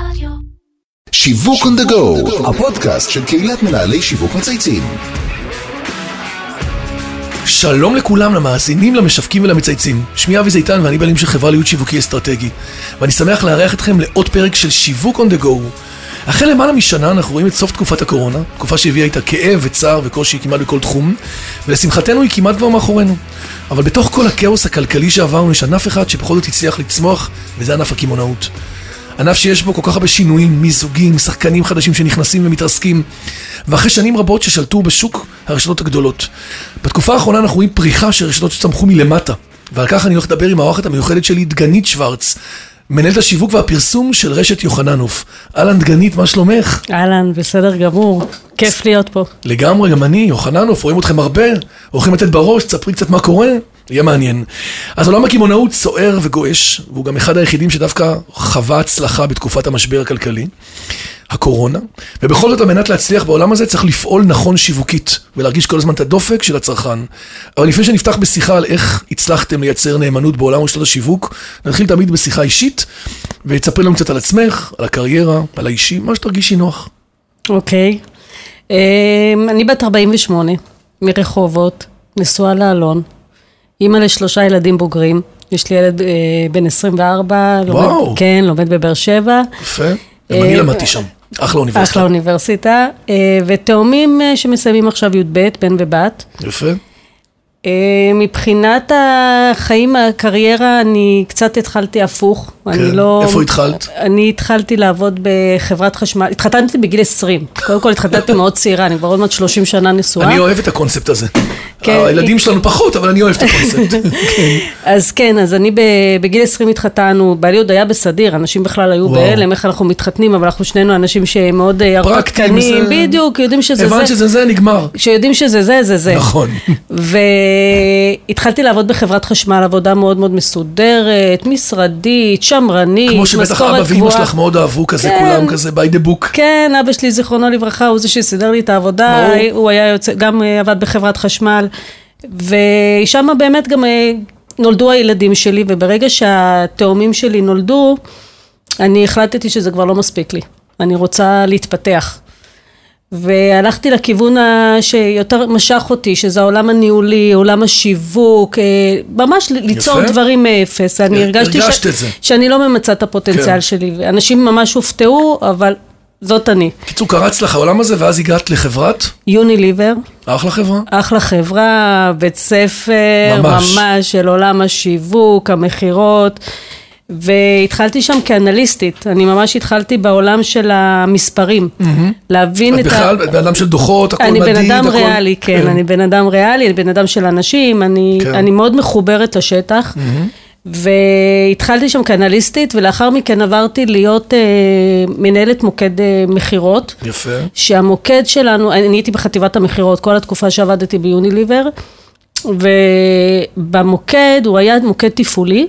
רדיו. שיווק on the go, הפודקאסט של קהילת מנהלי שיווק מצייצים. שלום לכולם, למאזינים, למשווקים ולמצייצים. שמי אבי זיתן ואני בעלים של חברה להיות שיווקי אסטרטגי. ואני שמח לארח אתכם לעוד פרק של שיווק on the go. אחרי למעלה משנה אנחנו רואים את סוף תקופת הקורונה, תקופה שהביאה איתה כאב וצער וקושי כמעט בכל תחום, ולשמחתנו היא כמעט כבר מאחורינו. אבל בתוך כל הכאוס הכלכלי שעברנו יש ענף אחד שבכל זאת הצליח לצמוח, וזה ענף הקמעונאות. ענף שיש בו כל כך הרבה שינויים, מיזוגים, שחקנים חדשים שנכנסים ומתרסקים, ואחרי שנים רבות ששלטו בשוק הרשתות הגדולות. בתקופה האחרונה אנחנו רואים פריחה של רשתות שצמחו מלמטה, ועל כך אני הולך לדבר עם האורחת המיוחדת שלי, דגנית שוורץ, מנהלת השיווק והפרסום של רשת יוחננוף. אהלן דגנית, מה שלומך? אהלן, בסדר גמור, כיף להיות פה. לגמרי, גם אני, יוחננוף, רואים אתכם הרבה, הולכים לתת בראש, תספרי קצת מה קורה, יהיה מעניין. אז עולם הקמעונאות סוער וגועש, והוא גם אחד היחידים שדווקא חווה הצלחה בתקופת המשבר הכלכלי, הקורונה, ובכל זאת על מנת להצליח בעולם הזה צריך לפעול נכון שיווקית, ולהרגיש כל הזמן את הדופק של הצרכן. אבל לפני שנפתח בשיחה על איך הצלחתם לייצר נאמנות בעולם רשתות השיווק, נתחיל תמיד בשיחה אישית, ותספרי לנו קצת על עצמך, על הקריירה, על האישי, מה שתרגישי נוח. אוקיי. אמ, אני בת 48, מרחובות, נשואה לאלון, אימא לשלושה ילדים בוגרים. יש לי ילד אה, בן 24, וואו. לומד, כן, לומד בבאר שבע. יפה. גם אני אה, למדתי שם, אחלה אוניברסיטה. אחלה אוניברסיטה, אה, ותאומים אה, שמסיימים עכשיו י"ב, בן ובת. יפה. אה, מבחינת החיים, הקריירה, אני קצת התחלתי הפוך. אני לא... איפה התחלת? אני התחלתי לעבוד בחברת חשמל, התחתנתי בגיל 20. קודם כל התחתנתי מאוד צעירה, אני כבר עוד מעט 30 שנה נשואה. אני אוהב את הקונספט הזה. כן. הילדים שלנו פחות, אבל אני אוהב את הקונספט. כן. אז כן, אז אני בגיל 20 התחתנו, בעלי עוד היה בסדיר, אנשים בכלל היו. בהלם, איך אנחנו מתחתנים, אבל אנחנו שנינו אנשים שמאוד אה, הרפתקנים, זה- בדיוק, יודעים שזה זה. הבנת שזה זה, נגמר. שיודעים שזה זה, זה זה. נכון. והתחלתי לעבוד בחברת חשמל, עבודה מאוד מאוד מסודרת, משרדית, שמרנית, כמו שבטח משכורת אבא ואמא קבועה. שלך מאוד אהבו כזה, כן. כולם כזה by the book. כן, אבא שלי, זיכרונו לברכה, הוא זה שסידר לי את העבודה. הוא היה יוצא, גם אה, עבד בחברת חשמל, ושם באמת גם אה, נולדו הילדים שלי, וברגע שהתאומים שלי נולדו, אני החלטתי שזה כבר לא מספיק לי, אני רוצה להתפתח. והלכתי לכיוון ה- שיותר משך אותי, שזה העולם הניהולי, עולם השיווק, אה, ממש ליצור יפה. דברים מאפס. אני הרגשתי הרגשת את זה. שאני לא ממצה את הפוטנציאל כן. שלי. אנשים ממש הופתעו, אבל זאת אני. קיצור, קרץ לך העולם הזה, ואז הגעת לחברת, יוניליבר, אחלה חברה. אחלה חברה, בית ספר, ממש. ממש, של עולם השיווק, המכירות, והתחלתי שם כאנליסטית, אני ממש התחלתי בעולם של המספרים, להבין את את ה... בכלל בן אדם של דוחות, הכל אני מדיד, בן אדם הכל- ריאלי, כן, אני בן אדם ריאלי, אני בן אדם של אנשים, אני, כן. אני מאוד מחוברת לשטח. והתחלתי שם כאנליסטית, ולאחר מכן עברתי להיות אה, מנהלת מוקד אה, מכירות. יפה. שהמוקד שלנו, אני הייתי בחטיבת המכירות כל התקופה שעבדתי ביוניליבר, ובמוקד הוא היה מוקד תפעולי,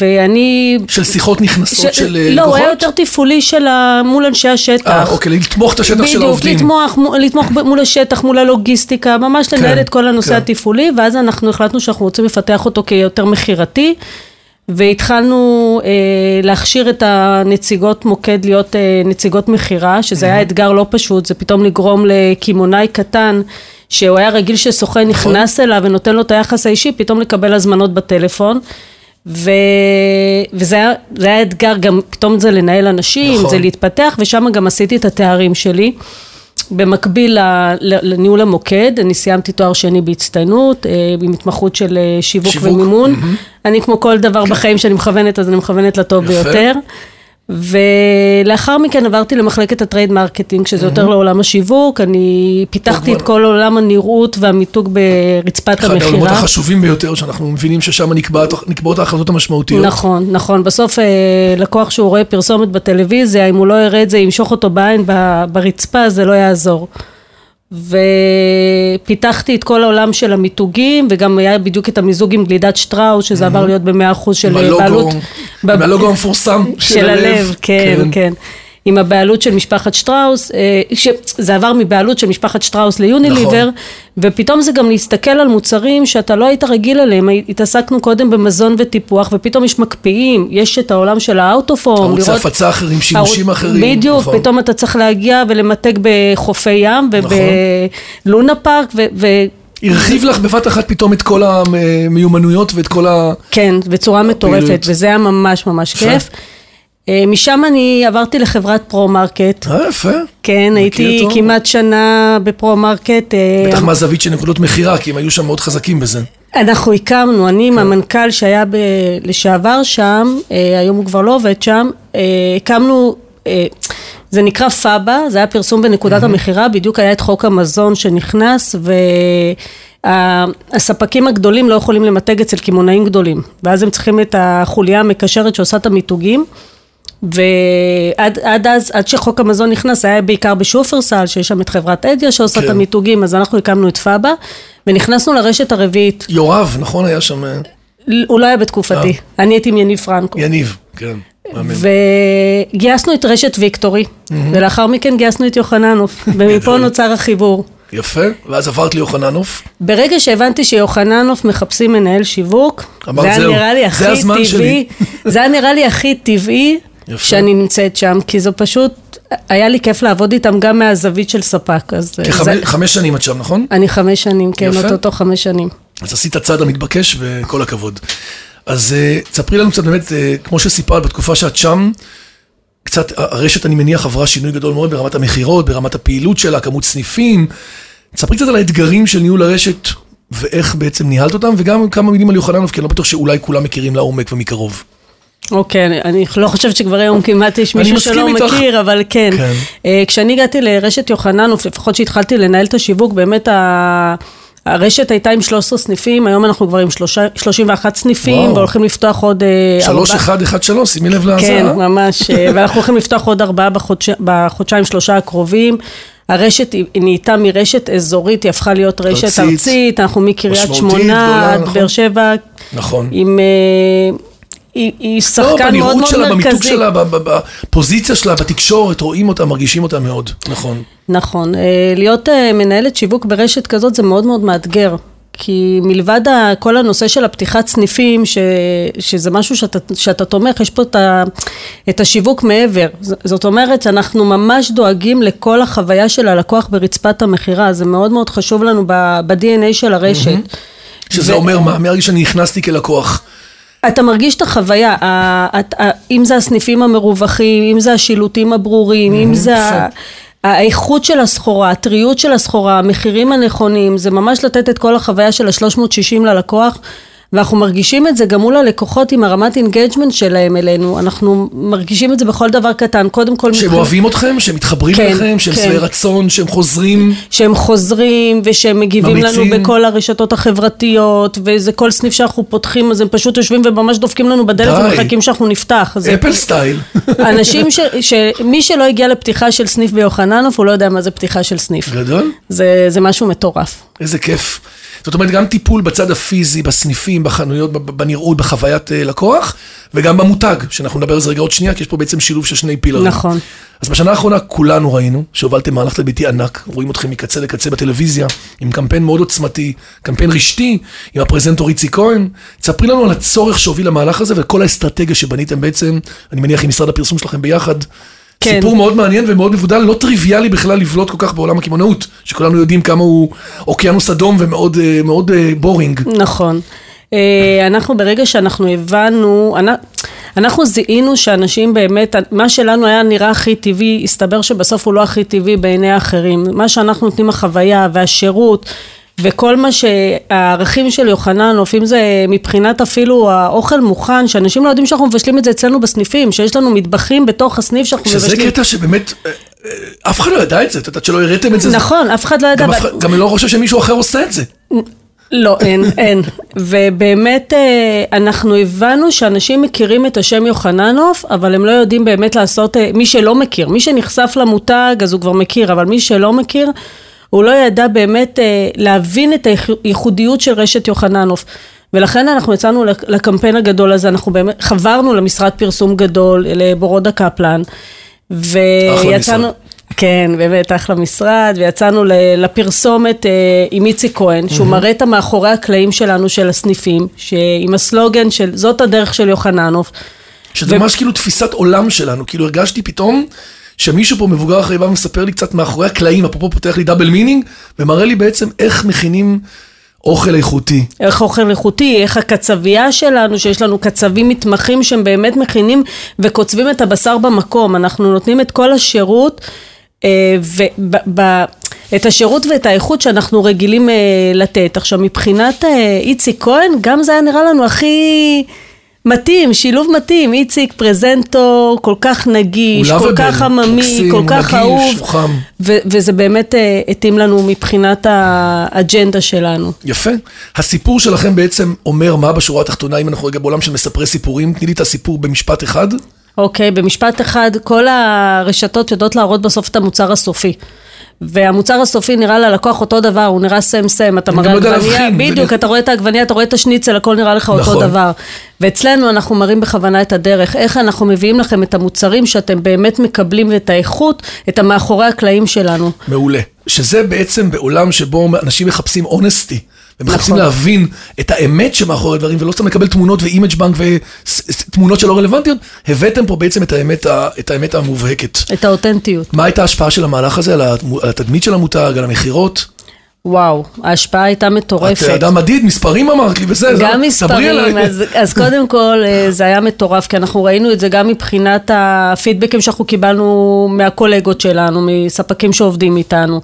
ואני... של שיחות נכנסות ש- של אה, לא, הוא היה לקוחות? יותר תפעולי של ה... מול אנשי השטח. אה, אוקיי, לתמוך את השטח של העובדים. בדיוק, לתמוך, מו- לתמוך מול השטח, מול הלוגיסטיקה, ממש לנהל כן, את כל הנושא כן. התפעולי, ואז אנחנו החלטנו שאנחנו רוצים לפתח אותו כיותר מכירתי, והתחלנו אה, להכשיר את הנציגות מוקד להיות אה, נציגות מכירה, שזה היה אתגר לא פשוט, זה פתאום לגרום לקמעונאי קטן, שהוא היה רגיל שסוכן נכון. נכנס אליו ונותן לו את היחס האישי, פתאום לקבל הזמנות בטלפון. ו... וזה היה, זה היה אתגר גם פתאום זה לנהל אנשים, נכון. זה להתפתח ושם גם עשיתי את התארים שלי. במקביל לניהול המוקד, אני סיימתי תואר שני בהצטיינות, אה, עם התמחות של אה, שיווק, שיווק, ומימון. אני כמו כל דבר בחיים שאני מכוונת, אז אני מכוונת לטוב יפה. ביותר. ולאחר מכן עברתי למחלקת ה trade marketing, שזה יותר לעולם השיווק, אני פיתחתי את כל עולם הנראות והמיתוג ברצפת אחד העולמות המכירה. החשובים ביותר, שאנחנו מבינים ששם נקבעת- נקבעות ההחלטות המשמעותיות. נכון, נכון. בסוף אה, לקוח שהוא רואה פרסומת בטלוויזיה, אם הוא לא יראה את זה, ימשוך אותו בעין ברצפה, זה לא יעזור. ופיתחתי את כל העולם של המיתוגים, וגם היה בדיוק את המיזוג עם גלידת שטראוס, שזה עבר להיות במאה אחוז של בעלות. עם הלוגו המפורסם של הלב, כן, כן. עם הבעלות של משפחת שטראוס, אה, זה עבר מבעלות של משפחת שטראוס ליוניליבר, נכון. ופתאום זה גם להסתכל על מוצרים שאתה לא היית רגיל אליהם, התעסקנו קודם במזון וטיפוח, ופתאום יש מקפיאים, יש את העולם של האוטופורם, ערוצי הפצה אחרים, שימושים הר... אחרים, בדיוק, נכון. פתאום אתה צריך להגיע ולמתג בחופי ים ובלונה נכון. פארק, ו... ו... הרחיב לך בבת אחת פתאום את כל המיומנויות ואת כל ה... כן, בצורה מטורפת, וזה היה ממש ממש כיף. אה, משם אני עברתי לחברת פרו-מרקט. אה, יפה. כן, הייתי כמעט שנה בפרו-מרקט. אה, בטח מהזווית של נקודות מכירה, כי הם היו שם מאוד חזקים בזה. אנחנו הקמנו, אני עם כן. המנכ"ל שהיה ב... לשעבר שם, אה, היום הוא כבר לא עובד שם, הקמנו, זה נקרא פאבה, זה היה פרסום בנקודת המכירה, בדיוק היה את חוק המזון שנכנס, ו... הספקים הגדולים לא יכולים למתג אצל קמעונאים גדולים, ואז הם צריכים את החוליה המקשרת שעושה את המיתוגים. ועד אז, עד שחוק המזון נכנס, היה בעיקר בשופרסל, שיש שם את חברת אדיה שעושה כן. את המיתוגים, אז אנחנו הקמנו את פאבה, ונכנסנו לרשת הרביעית. יורב, נכון? היה שם... אה? הוא לא היה בתקופתי, אה. אני הייתי עם יניב פרנקו. יניב, כן. וגייסנו את רשת ויקטורי, ולאחר מכן גייסנו את יוחננוף, ומפה נוצר החיבור. יפה, ואז עברת ליוחננוף. ברגע שהבנתי שיוחננוף מחפשים מנהל שיווק, זה היה נראה לי הכי טבעי, זה היה נראה לי הכי טבעי יפה. שאני נמצאת שם, כי זה פשוט, היה לי כיף לעבוד איתם גם מהזווית של ספק. אז כחמש זה... חמש שנים את שם, נכון? אני חמש שנים, כן, אותו חמש שנים. אז עשית הצעד המתבקש וכל הכבוד. אז uh, תספרי לנו קצת באמת, uh, כמו שסיפרת בתקופה שאת שם, קצת, הרשת אני מניח עברה שינוי גדול מאוד ברמת המכירות, ברמת הפעילות שלה, כמות סניפים. תספרי קצת על האתגרים של ניהול הרשת ואיך בעצם ניהלת אותם, וגם כמה מילים על יוחננוב, כי אני לא בטוח שאולי כולם מכירים לעומק ומקרוב. אוקיי, okay, אני לא חושבת שכבר היום כמעט יש מישהו שלא איתך. מכיר, אבל כן. כן. Uh, כשאני הגעתי לרשת יוחננוף, לפחות שהתחלתי לנהל את השיווק, באמת ה... הרשת הייתה עם 13 סניפים, היום אנחנו כבר עם 31 סניפים, וואו. והולכים לפתוח עוד... 3, 1, 1, 3, שימי לב לזה. כן, ממש, אה, ואנחנו הולכים לפתוח עוד ארבעה בחודש, בחודשיים שלושה הקרובים. הרשת היא נהייתה מרשת אזורית, היא הפכה להיות רשת ארצית, ארצית אנחנו מקריית שמונה עד נכון. באר שבע. נכון. עם... אה, היא, היא שחקן לא, מאוד מאוד שלה, מרכזי. במיתוג שלה, בפוזיציה שלה, בתקשור, רואים אותה, מרגישים אותה מאוד, נכון. נכון. אה, להיות אה, מנהלת שיווק ברשת כזאת זה מאוד מאוד מאתגר. כי מלבד כל הנושא של הפתיחת סניפים, ש, שזה משהו שאתה, שאתה תומך, יש פה את, ה, את השיווק מעבר. זאת אומרת, אנחנו ממש דואגים לכל החוויה של הלקוח ברצפת המכירה, זה מאוד מאוד חשוב לנו ב-DNA של הרשת. שזה ו... אומר מה? מהרגע שאני נכנסתי כלקוח. אתה מרגיש את החוויה, אם זה הסניפים המרווחים, אם זה השילוטים הברורים, אם זה האיכות של הסחורה, הטריות של הסחורה, המחירים הנכונים, זה ממש לתת את כל החוויה של ה-360 ללקוח. ואנחנו מרגישים את זה גם מול הלקוחות עם הרמת engagement שלהם אלינו, אנחנו מרגישים את זה בכל דבר קטן, קודם כל... שהם אוהבים אתכם, שהם מתחברים כן, אליכם, שהם כן. שבעי רצון, שהם חוזרים. שהם חוזרים ושהם מגיבים ממיצים. לנו בכל הרשתות החברתיות, וזה כל סניף שאנחנו פותחים, אז הם פשוט יושבים וממש דופקים לנו בדלת ומחכים שאנחנו נפתח. Apple style. אנשים ש... ש... מי שלא הגיע לפתיחה של סניף ביוחננוף, הוא לא יודע מה זה פתיחה של סניף. גדול. זה, זה משהו מטורף. איזה כיף. זאת אומרת, גם טיפול בצד הפיזי, בסניפים, בחנויות, בנראות, בחוויית אה, לקוח, וגם במותג, שאנחנו נדבר על זה רגע עוד שנייה, כי יש פה בעצם שילוב של שני פילרים. נכון. אז בשנה האחרונה כולנו ראינו שהובלתם מהלך תדמיתי ענק, רואים אתכם מקצה לקצה בטלוויזיה, עם קמפיין מאוד עוצמתי, קמפיין רשתי, עם הפרזנטור איציק כהן. תספרי לנו על הצורך שהוביל למהלך הזה וכל האסטרטגיה שבניתם בעצם, אני מניח עם משרד הפרסום שלכם ביחד. כן. סיפור מאוד מעניין ומאוד מבודל, לא טריוויאלי בכלל לבלוט כל כך בעולם הקמעונאות, שכולנו יודעים כמה הוא אוקיינוס אדום ומאוד אה, מאוד בורינג. אה, נכון. אה, אנחנו ברגע שאנחנו הבנו, אנחנו זיהינו שאנשים באמת, מה שלנו היה נראה הכי טבעי, הסתבר שבסוף הוא לא הכי טבעי בעיני האחרים. מה שאנחנו נותנים החוויה והשירות וכל מה שהערכים של יוחננוף, אם זה מבחינת אפילו האוכל מוכן, שאנשים לא יודעים שאנחנו מבשלים את זה אצלנו בסניפים, שיש לנו מטבחים בתוך הסניף שאנחנו מבשלים. שזה קטע שבאמת, אה, אה, אף אחד לא ידע את זה, את יודעת שלא הראיתם את זה. נכון, אף אחד לא ידע. גם. גם לא חושב שמישהו אחר עושה את זה. לא, אין, אין. ובאמת אה, אנחנו הבנו שאנשים מכירים את השם יוחננוף, אבל הם לא יודעים באמת לעשות, מי שלא מכיר, מי שנחשף למותג אז הוא כבר מכיר, אבל מי שלא מכיר, הוא לא ידע באמת אה, להבין את הייחודיות של רשת יוחננוף. ולכן אנחנו יצאנו לקמפיין הגדול הזה, אנחנו באמת חברנו למשרד פרסום גדול, לבורודה קפלן, ויצאנו... כן, באמת, אחלה משרד, ויצאנו לפרסומת אה, עם איציק כהן, שהוא מראה את המאחורי הקלעים שלנו, של הסניפים, שעם הסלוגן של זאת הדרך של יוחננוף. שזה ו- ממש כאילו תפיסת עולם שלנו, כאילו הרגשתי פתאום שמישהו פה מבוגר אחרי בא ומספר לי קצת מאחורי הקלעים, אפרופו פותח לי double meaning, ומראה לי בעצם איך מכינים אוכל איכותי. איך אוכל איכותי, איך הקצבייה שלנו, שיש לנו קצבים מתמחים שהם באמת מכינים וקוצבים את הבשר במקום. אנחנו נותנים את כל השירות, אה, את השירות ואת האיכות שאנחנו רגילים אה, לתת. עכשיו, מבחינת אה, איציק כהן, גם זה היה נראה לנו הכי... מתאים, שילוב מתאים, איציק פרזנטור, כל כך נגיש, כל lovable, כך עממי, מקסים, כל כך נגיש, אהוב, חם. ו- וזה באמת אה, התאים לנו מבחינת האג'נדה שלנו. יפה. הסיפור שלכם בעצם אומר מה בשורה התחתונה, אם אנחנו רגע בעולם של מספרי סיפורים, תני לי את הסיפור במשפט אחד. אוקיי, במשפט אחד, כל הרשתות יודעות להראות בסוף את המוצר הסופי. והמוצר הסופי נראה ללקוח אותו דבר, הוא נראה סם סם, אתה מראה להבחין, בדיוק, אתה רואה את העגבנייה, אתה רואה את השניצל, הכל נראה לך אותו נכון. דבר. ואצלנו אנחנו מראים בכוונה את הדרך, איך אנחנו מביאים לכם את המוצרים שאתם באמת מקבלים ואת האיכות, את המאחורי הקלעים שלנו. מעולה. שזה בעצם בעולם שבו אנשים מחפשים אונסטי. ומחפשים נכון. להבין את האמת שמאחורי הדברים, ולא סתם לקבל תמונות ואימג' בנק ותמונות שלא רלוונטיות, הבאתם פה בעצם את האמת, את האמת המובהקת. את האותנטיות. מה הייתה ההשפעה של המהלך הזה על התדמית של המותג, על המכירות? וואו, ההשפעה הייתה את מטורפת. אדם מדיד, מספרים אמרת לי, וזה, זה- גם דברי מספרים. אז, אז קודם כל אה, זה היה מטורף, כי אנחנו ראינו את זה גם מבחינת הפידבקים שאנחנו קיבלנו מהקולגות שלנו, מספקים שעובדים איתנו,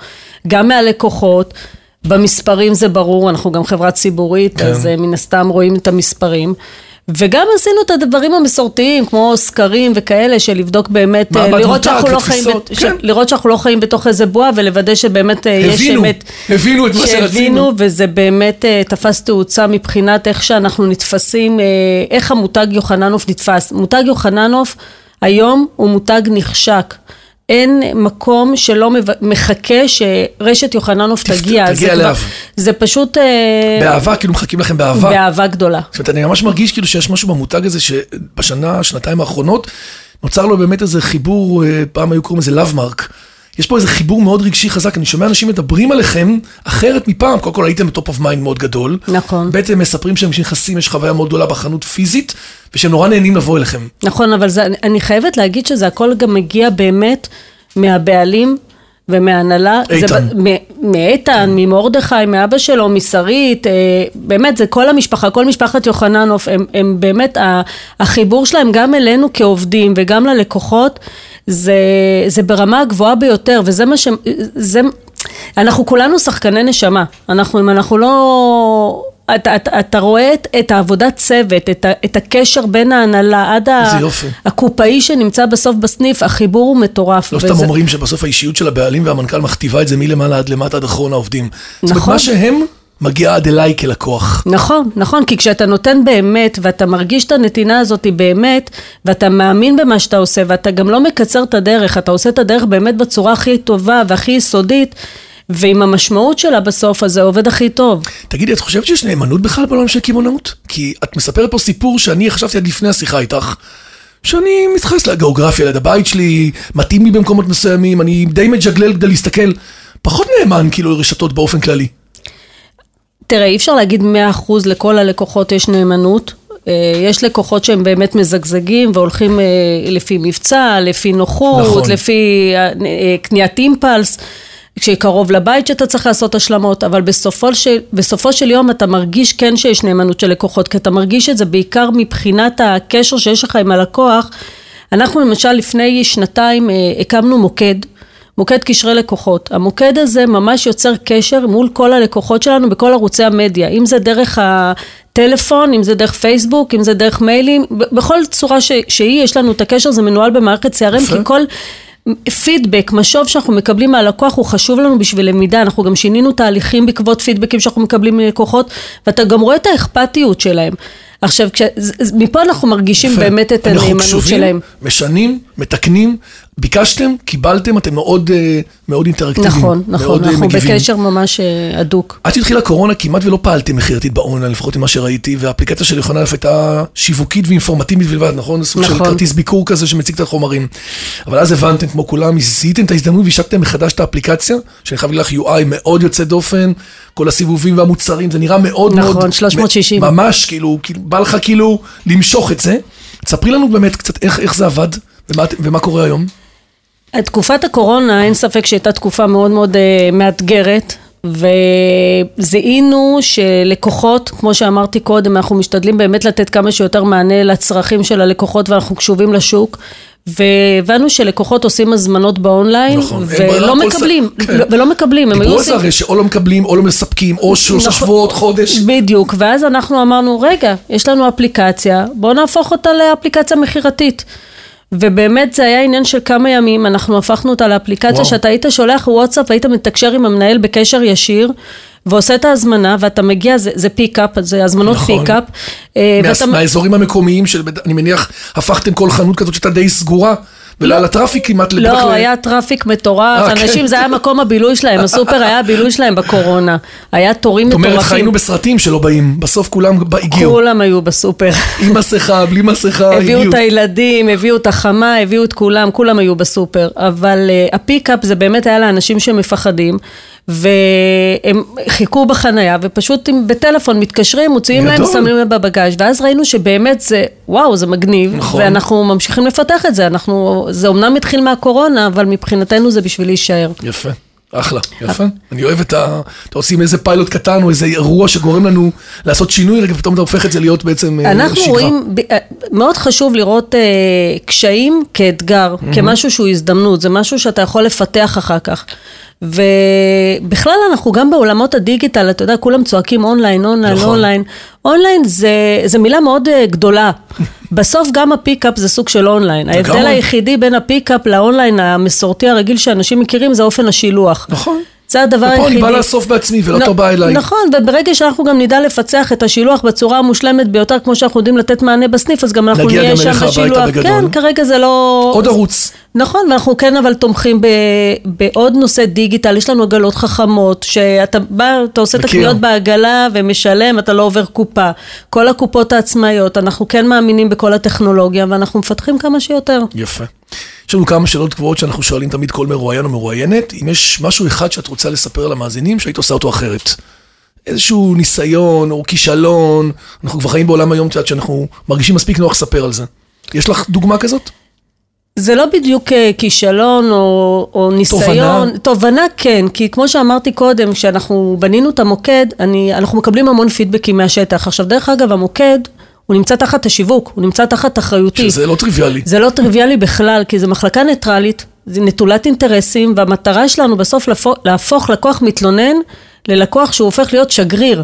גם מהלקוחות, במספרים זה ברור, אנחנו גם חברה ציבורית, כן. אז אה, מן הסתם רואים את המספרים. וגם עשינו את הדברים המסורתיים, כמו סקרים וכאלה, של לבדוק באמת, אה, לראות שאנחנו, לא חיים, ב- ש- כן. לראות שאנחנו לא חיים בתוך איזה בועה, ולוודא שבאמת אה, יש הבינו, אמת. הבינו את מה שרצינו. שהבינו, וזה באמת תפס תאוצה מבחינת איך שאנחנו נתפסים, איך המותג יוחננוף נתפס. מותג יוחננוף היום הוא מותג נחשק. אין מקום שלא מחכה שרשת יוחננוף תגיע. תגיע אליו. זה פשוט... אה, באהבה, כאילו מחכים לכם באהבה. באהבה גדולה. זאת אומרת, אני ממש מרגיש כאילו שיש משהו במותג הזה שבשנה, שנתיים האחרונות, נוצר לו באמת איזה חיבור, אה, פעם היו קוראים לזה love mark. יש פה איזה חיבור מאוד רגשי חזק, אני שומע אנשים מדברים עליכם אחרת מפעם, קודם כל הייתם ב top of mind מאוד גדול. נכון. בעצם מספרים שהם נכנסים, יש חוויה מאוד גדולה בחנות פיזית, ושהם נורא נהנים לבוא אליכם. נכון, אבל זה, אני חייבת להגיד שזה הכל גם מגיע באמת מהבעלים ומההנהלה. איתן. מאיתן, ממרדכי, מאבא שלו, משרית, אה, באמת, זה כל המשפחה, כל משפחת יוחננוף, הם, הם באמת, החיבור שלהם גם אלינו כעובדים וגם ללקוחות, זה, זה ברמה הגבוהה ביותר, וזה מה ש... זה, אנחנו כולנו שחקני נשמה, אנחנו, אם אנחנו לא... אתה, אתה, אתה רואה את, את העבודת צוות, את, את הקשר בין ההנהלה עד ה-. הקופאי שנמצא בסוף בסניף, החיבור הוא מטורף. לא וזה- סתם אומרים שבסוף האישיות של הבעלים והמנכ"ל מכתיבה את זה מלמעלה עד למטה עד אחרון העובדים. זאת אומרת, נכון. מה שהם, מגיע עד אליי כלקוח. נכון, נכון, כי כשאתה נותן באמת, ואתה מרגיש את הנתינה הזאת באמת, ואתה מאמין במה שאתה עושה, ואתה גם לא מקצר את הדרך, אתה עושה את הדרך באמת בצורה הכי טובה והכי יסודית, ועם המשמעות שלה בסוף, אז זה עובד הכי טוב. תגידי, את חושבת שיש נאמנות בכלל בעולם של קמעונאות? כי את מספרת פה סיפור שאני חשבתי עד לפני השיחה איתך, שאני מתייחס לגיאוגרפיה ליד הבית שלי, מתאים לי במקומות מסוימים, אני די מג'גלל כדי להסתכל. פחות נאמן כאילו לרשתות באופן כללי. תראה, אי אפשר להגיד 100% לכל הלקוחות יש נאמנות. אה, יש לקוחות שהם באמת מזגזגים והולכים אה, לפי מבצע, לפי נוחות, נכון. לפי אה, קניית אימפלס, שקרוב לבית שאתה צריך לעשות השלמות, אבל בסופו של, בסופו של יום אתה מרגיש כן שיש נאמנות של לקוחות, כי אתה מרגיש את זה בעיקר מבחינת הקשר שיש לך עם הלקוח. אנחנו למשל לפני שנתיים הקמנו מוקד. מוקד קשרי לקוחות. המוקד הזה ממש יוצר קשר מול כל הלקוחות שלנו בכל ערוצי המדיה, אם זה דרך הטלפון, אם זה דרך פייסבוק, אם זה דרך מיילים, בכל צורה ש- שהיא, יש לנו את הקשר, זה מנוהל במערכת CRM. כי כל פידבק, משוב שאנחנו מקבלים מהלקוח הוא חשוב לנו בשביל למידה, אנחנו גם שינינו תהליכים בעקבות פידבקים שאנחנו מקבלים מלקוחות, ואתה גם רואה את האכפתיות שלהם. עכשיו, כש, מפה אנחנו מרגישים יפה. באמת את אנחנו הנאמנות קשובים, שלהם. משנים, מתקנים, ביקשתם, קיבלתם, אתם מאוד, אה, מאוד אינטראקטיביים. נכון, נכון, מאוד, אה, אנחנו מגיבים. בקשר ממש אה, הדוק. עד שהתחילה הקורונה כמעט ולא פעלתם מכירתית באונליין, לפחות ממה שראיתי, והאפליקציה של יוחנן אף הייתה שיווקית ואינפורמטיבית בלבד, נכון? סוג של נכון. כרטיס ביקור כזה שמציג את החומרים. אבל אז הבנתם, כמו כולם, זיהיתם את ההזדמנות והשקתם מחדש את האפליקציה, שאני חייב להגיד לך, UI מאוד יוצא דופן, כל הסיבובים והמוצרים, זה נראה מאוד נכון, מאוד... 360. ממש, כאילו, כאילו, בא לך כאילו למשוך את זה. תספרי לנו באמת קצת איך, איך זה עבד, ומה, ומה קורה היום. תקופת הקורונה, אין ספק שהייתה תקופה מאוד מאוד אה, מאתגרת, וזיהינו שלקוחות, כמו שאמרתי קודם, אנחנו משתדלים באמת לתת כמה שיותר מענה לצרכים של הלקוחות ואנחנו קשובים לשוק. והבנו שלקוחות עושים הזמנות באונליין, נכון, ולא מקבלים, ס- כן. לא- ולא מקבלים, הם היו דיברו על זה עושים... הרי שאו לא מקבלים, או לא מספקים, או שלושה נכון. שבועות, חודש. בדיוק, ואז אנחנו אמרנו, רגע, יש לנו אפליקציה, בואו נהפוך אותה לאפליקציה מכירתית. ובאמת זה היה עניין של כמה ימים, אנחנו הפכנו אותה לאפליקציה וואו. שאתה היית שולח וואטסאפ, היית מתקשר עם המנהל בקשר ישיר, ועושה את ההזמנה, ואתה מגיע, זה, זה pick-up, זה הזמנות נכון. pick-up. אה, מה- ואתה- מהאזורים המקומיים, שאני מניח, הפכתם כל חנות כזאת שהייתה די סגורה, ולא היה לה traffic כמעט. בטח לא, היה traffic מטורף, אה, כן. אנשים, זה היה מקום הבילוי שלהם, הסופר היה הבילוי שלהם בקורונה. היה תורים זאת אומרת, מטורפים. חיינו בסרטים שלא באים, בסוף כולם הגיעו. כולם היו בסופר. עם מסכה, בלי מסכה, הביאו הגיעו. את הילדים, הביאו את החמה, הביאו את כולם, כולם היו בסופר. אבל uh, ה pickup זה באמת היה לאנשים שמפחדים, והם חיכו בחנייה, ופשוט עם, בטלפון מתקשרים, מוציאים להם, גדול. שמים להם בבגאז', ואז ראינו שבאמת זה, וואו, זה מגניב, נכון. ואנחנו ממשיכים לפתח את זה. אנחנו, זה אומנם התחיל מהקורונה, אבל מבחינתנו זה בשביל להישאר. יפה. אחלה, יפה. אני אוהב את ה... אתה עושים איזה פיילוט קטן או איזה אירוע שגורם לנו לעשות שינוי רגע, ופתאום אתה הופך את זה להיות בעצם אה, אנחנו שגרה. רואים, ב- אה, מאוד חשוב לראות אה, קשיים כאתגר, כמשהו שהוא הזדמנות, זה משהו שאתה יכול לפתח אחר כך. ובכלל אנחנו גם בעולמות הדיגיטל, אתה יודע, כולם צועקים אונליין, אונליין, נכון. אונליין. אונליין זה, זה מילה מאוד אה, גדולה. בסוף גם ה pickup זה סוג של אונליין. ההבדל. היחידי בין ה pickup לאונליין המסורתי הרגיל שאנשים מכירים זה אופן השילוח. נכון. זה הדבר ופה היחידי. אני בא לאסוף בעצמי ולא אתה בא אליי. נכון, וברגע שאנחנו גם נדע לפצח את השילוח בצורה המושלמת ביותר, כמו שאנחנו יודעים לתת מענה בסניף, אז גם אנחנו נגיע נהיה גם שם אליך הביתה בשילוח. בגדול. כן, כרגע זה לא... עוד ערוץ. נכון, ואנחנו כן אבל תומכים ב, בעוד נושא דיגיטל, יש לנו עגלות חכמות, שאתה בא, אתה עושה את. הקניות בעגלה ומשלם, אתה לא עובר קופה. כל הקופות העצמאיות, אנחנו כן מאמינים בכל הטכנולוגיה, ואנחנו מפתחים כמה שיותר. יפה. יש לנו כמה שאלות קבועות שאנחנו שואלים תמיד כל מרואיין או מרואיינת. אם יש משהו אחד שאת רוצה לספר למאזינים, שהיית עושה אותו אחרת. איזשהו ניסיון או כישלון, אנחנו כבר חיים בעולם היום, יודעת, שאנחנו מרגישים מספיק נוח לספר על זה. יש לך דוגמה כזאת? זה לא בדיוק אה, כישלון או, או ניסיון. תובנה? תובנה כן, כי כמו שאמרתי קודם, כשאנחנו בנינו את המוקד, אני, אנחנו מקבלים המון פידבקים מהשטח. עכשיו, דרך אגב, המוקד, הוא נמצא תחת השיווק, הוא נמצא תחת אחריותי. שזה לא טריוויאלי. זה לא טריוויאלי בכלל, כי זו מחלקה ניטרלית, זה נטולת אינטרסים, והמטרה שלנו בסוף להפוך, להפוך לקוח מתלונן ללקוח שהוא הופך להיות שגריר.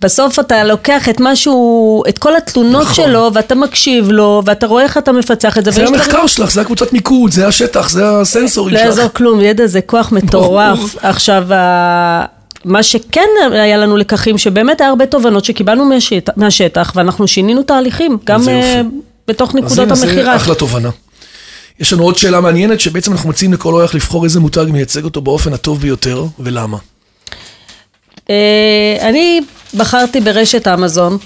בסוף אתה לוקח את משהו, את כל התלונות נכון. שלו, ואתה מקשיב לו, ואתה רואה איך אתה מפצח את זה. זה המחקר שלך, זה הקבוצת מיקוד, זה השטח, זה הסנסורים לא שלך. יעזור כלום, ידע זה כוח מטורף. עכשיו, מה שכן היה לנו לקחים, שבאמת היה הרבה תובנות שקיבלנו מהשטח, מהשטח ואנחנו שינינו תהליכים, גם אה. בתוך אז נקודות המכירה. אחלה תובנה. יש לנו עוד שאלה מעניינת, שבעצם אנחנו מציעים לכל אורח לבחור איזה מותג מייצג אותו באופן הטוב ביותר, ולמה. אה, אני בחרתי ברשת אמזון.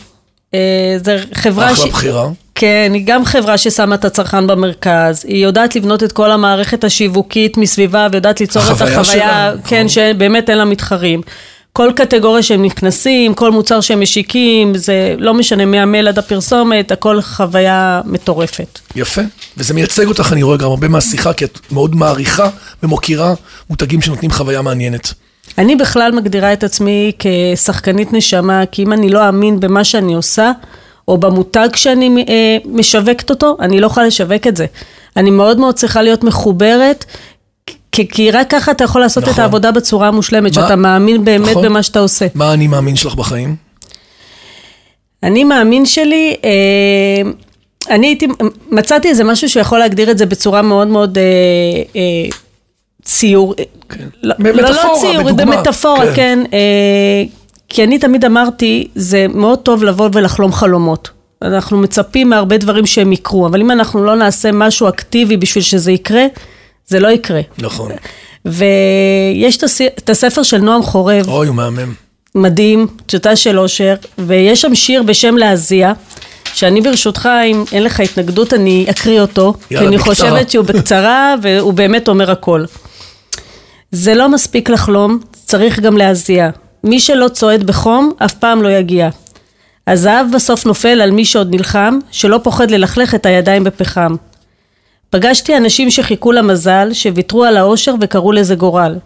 אה, זו חברה אחלה בחירה. כן, היא גם חברה ששמה את הצרכן במרכז, היא יודעת לבנות את כל המערכת השיווקית מסביבה ויודעת ליצור את החוויה שלה, כן. שבאמת אין לה מתחרים. כל קטגוריה שהם נכנסים, כל מוצר שהם משיקים, זה לא משנה מהמייל עד הפרסומת, הכל חוויה מטורפת. יפה. וזה מייצג אותך, אני רואה גם הרבה מהשיחה, כי את מאוד מעריכה ומוקירה מותגים שנותנים חוויה מעניינת. אני בכלל מגדירה את עצמי כשחקנית נשמה, כי אם אני לא אאמין במה שאני עושה, או במותג שאני אה, משווקת אותו, אני לא יכולה לשווק את זה. אני מאוד מאוד צריכה להיות מחוברת, כי, כי רק ככה אתה יכול לעשות נכון. את העבודה בצורה המושלמת, מה- שאתה מאמין באמת נכון. במה שאתה עושה. מה אני מאמין שלך בחיים? אני מאמין שלי, אה, אני הייתי, מצאתי איזה משהו שיכול להגדיר את זה בצורה מאוד מאוד אה, אה, ציור, כן. לא, במטאפורה, לא, לא ציור, בדוגמה. במטאפורה, כן. כן, אה, כי אני תמיד אמרתי, זה מאוד טוב לבוא ולחלום חלומות. אנחנו מצפים מהרבה דברים שהם יקרו, אבל אם אנחנו לא נעשה משהו אקטיבי בשביל שזה יקרה, זה לא יקרה. נכון. ויש את הס- את הספר של נועם חורב, אוי, הוא מהמם. מדהים, טיוטה של אושר, ויש שם שיר בשם להזיע, שאני ברשותך, אם אין לך התנגדות, אני אקריא אותו, יאללה, כי אני בקצרה. חושבת שהוא בקצרה, והוא באמת אומר הכל. זה לא מספיק לחלום, צריך גם להזיע. מי שלא צועד בחום, אף פעם לא יגיע. הזהב בסוף נופל על מי שעוד נלחם, שלא פוחד ללכלך את הידיים בפחם. פגשתי אנשים שחיכו למזל, שוויתרו על האושר וקראו לזה גורל.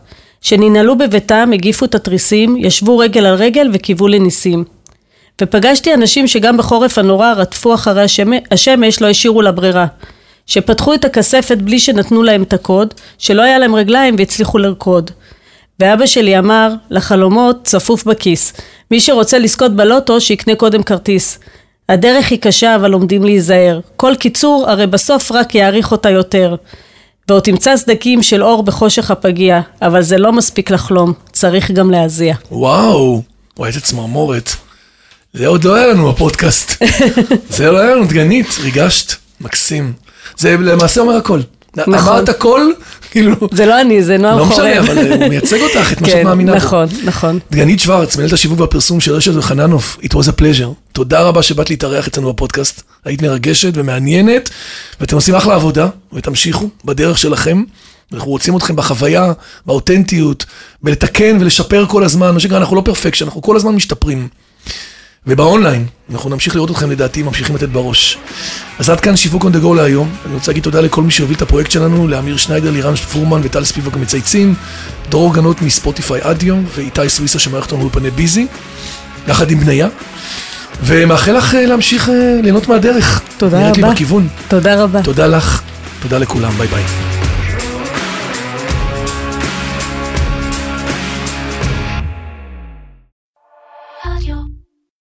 שננעלו בביתם, הגיפו את התריסים, ישבו רגל על רגל וקיוו לניסים. ופגשתי אנשים שגם בחורף הנורא רדפו אחרי השמש, השמש לא השאירו לה ברירה. שפתחו את הכספת בלי שנתנו להם את הקוד, שלא היה להם רגליים והצליחו לרקוד. ואבא שלי אמר, לחלומות צפוף בכיס. מי שרוצה לזכות בלוטו, שיקנה קודם כרטיס. הדרך היא קשה, אבל לומדים להיזהר. כל קיצור, הרי בסוף רק יעריך אותה יותר. ועוד תמצא סדקים של אור בחושך הפגיע, אבל זה לא מספיק לחלום, צריך גם להזיע. וואו, וואי, איזה צמרמורת. זה עוד לא היה לנו בפודקאסט. זה לא היה לנו, דגנית, ריגשת, מקסים. זה למעשה אומר הכל. נכון. אמרת הכל, כאילו, זה לא אני, זה נועם לא חורב. משנה, אבל הוא מייצג אותך, את מה שאת כן, מאמינה בו. נכון, נכון. דגנית שוורץ, מנהלת השיווק והפרסום של רשת וחננוף, it was a pleasure. תודה רבה שבאת להתארח אצלנו בפודקאסט. היית מרגשת ומעניינת, ואתם עושים אחלה עבודה, ותמשיכו בדרך שלכם. אנחנו רוצים אתכם בחוויה, באותנטיות, בלתקן ולשפר כל הזמן. מה שנקרא, אנחנו לא perfection, אנחנו כל הזמן משתפרים. ובאונליין, אנחנו נמשיך לראות אתכם לדעתי, ממשיכים לתת בראש. אז עד כאן שיווק on the go להיום. אני רוצה להגיד תודה לכל מי שהוביל את הפרויקט שלנו, לאמיר שניידר, לירן פורמן וטל ספיבק המצייצים, דרור גנות מספוטיפיי אדיו, ואיתי סוויסה שמארחת אותנו באולפני ביזי, יחד עם בניה. ומאחל לך אה, להמשיך אה, ליהנות מהדרך. תודה נראית לי רבה. בכיוון. תודה רבה. תודה לך, תודה לכולם, ביי ביי.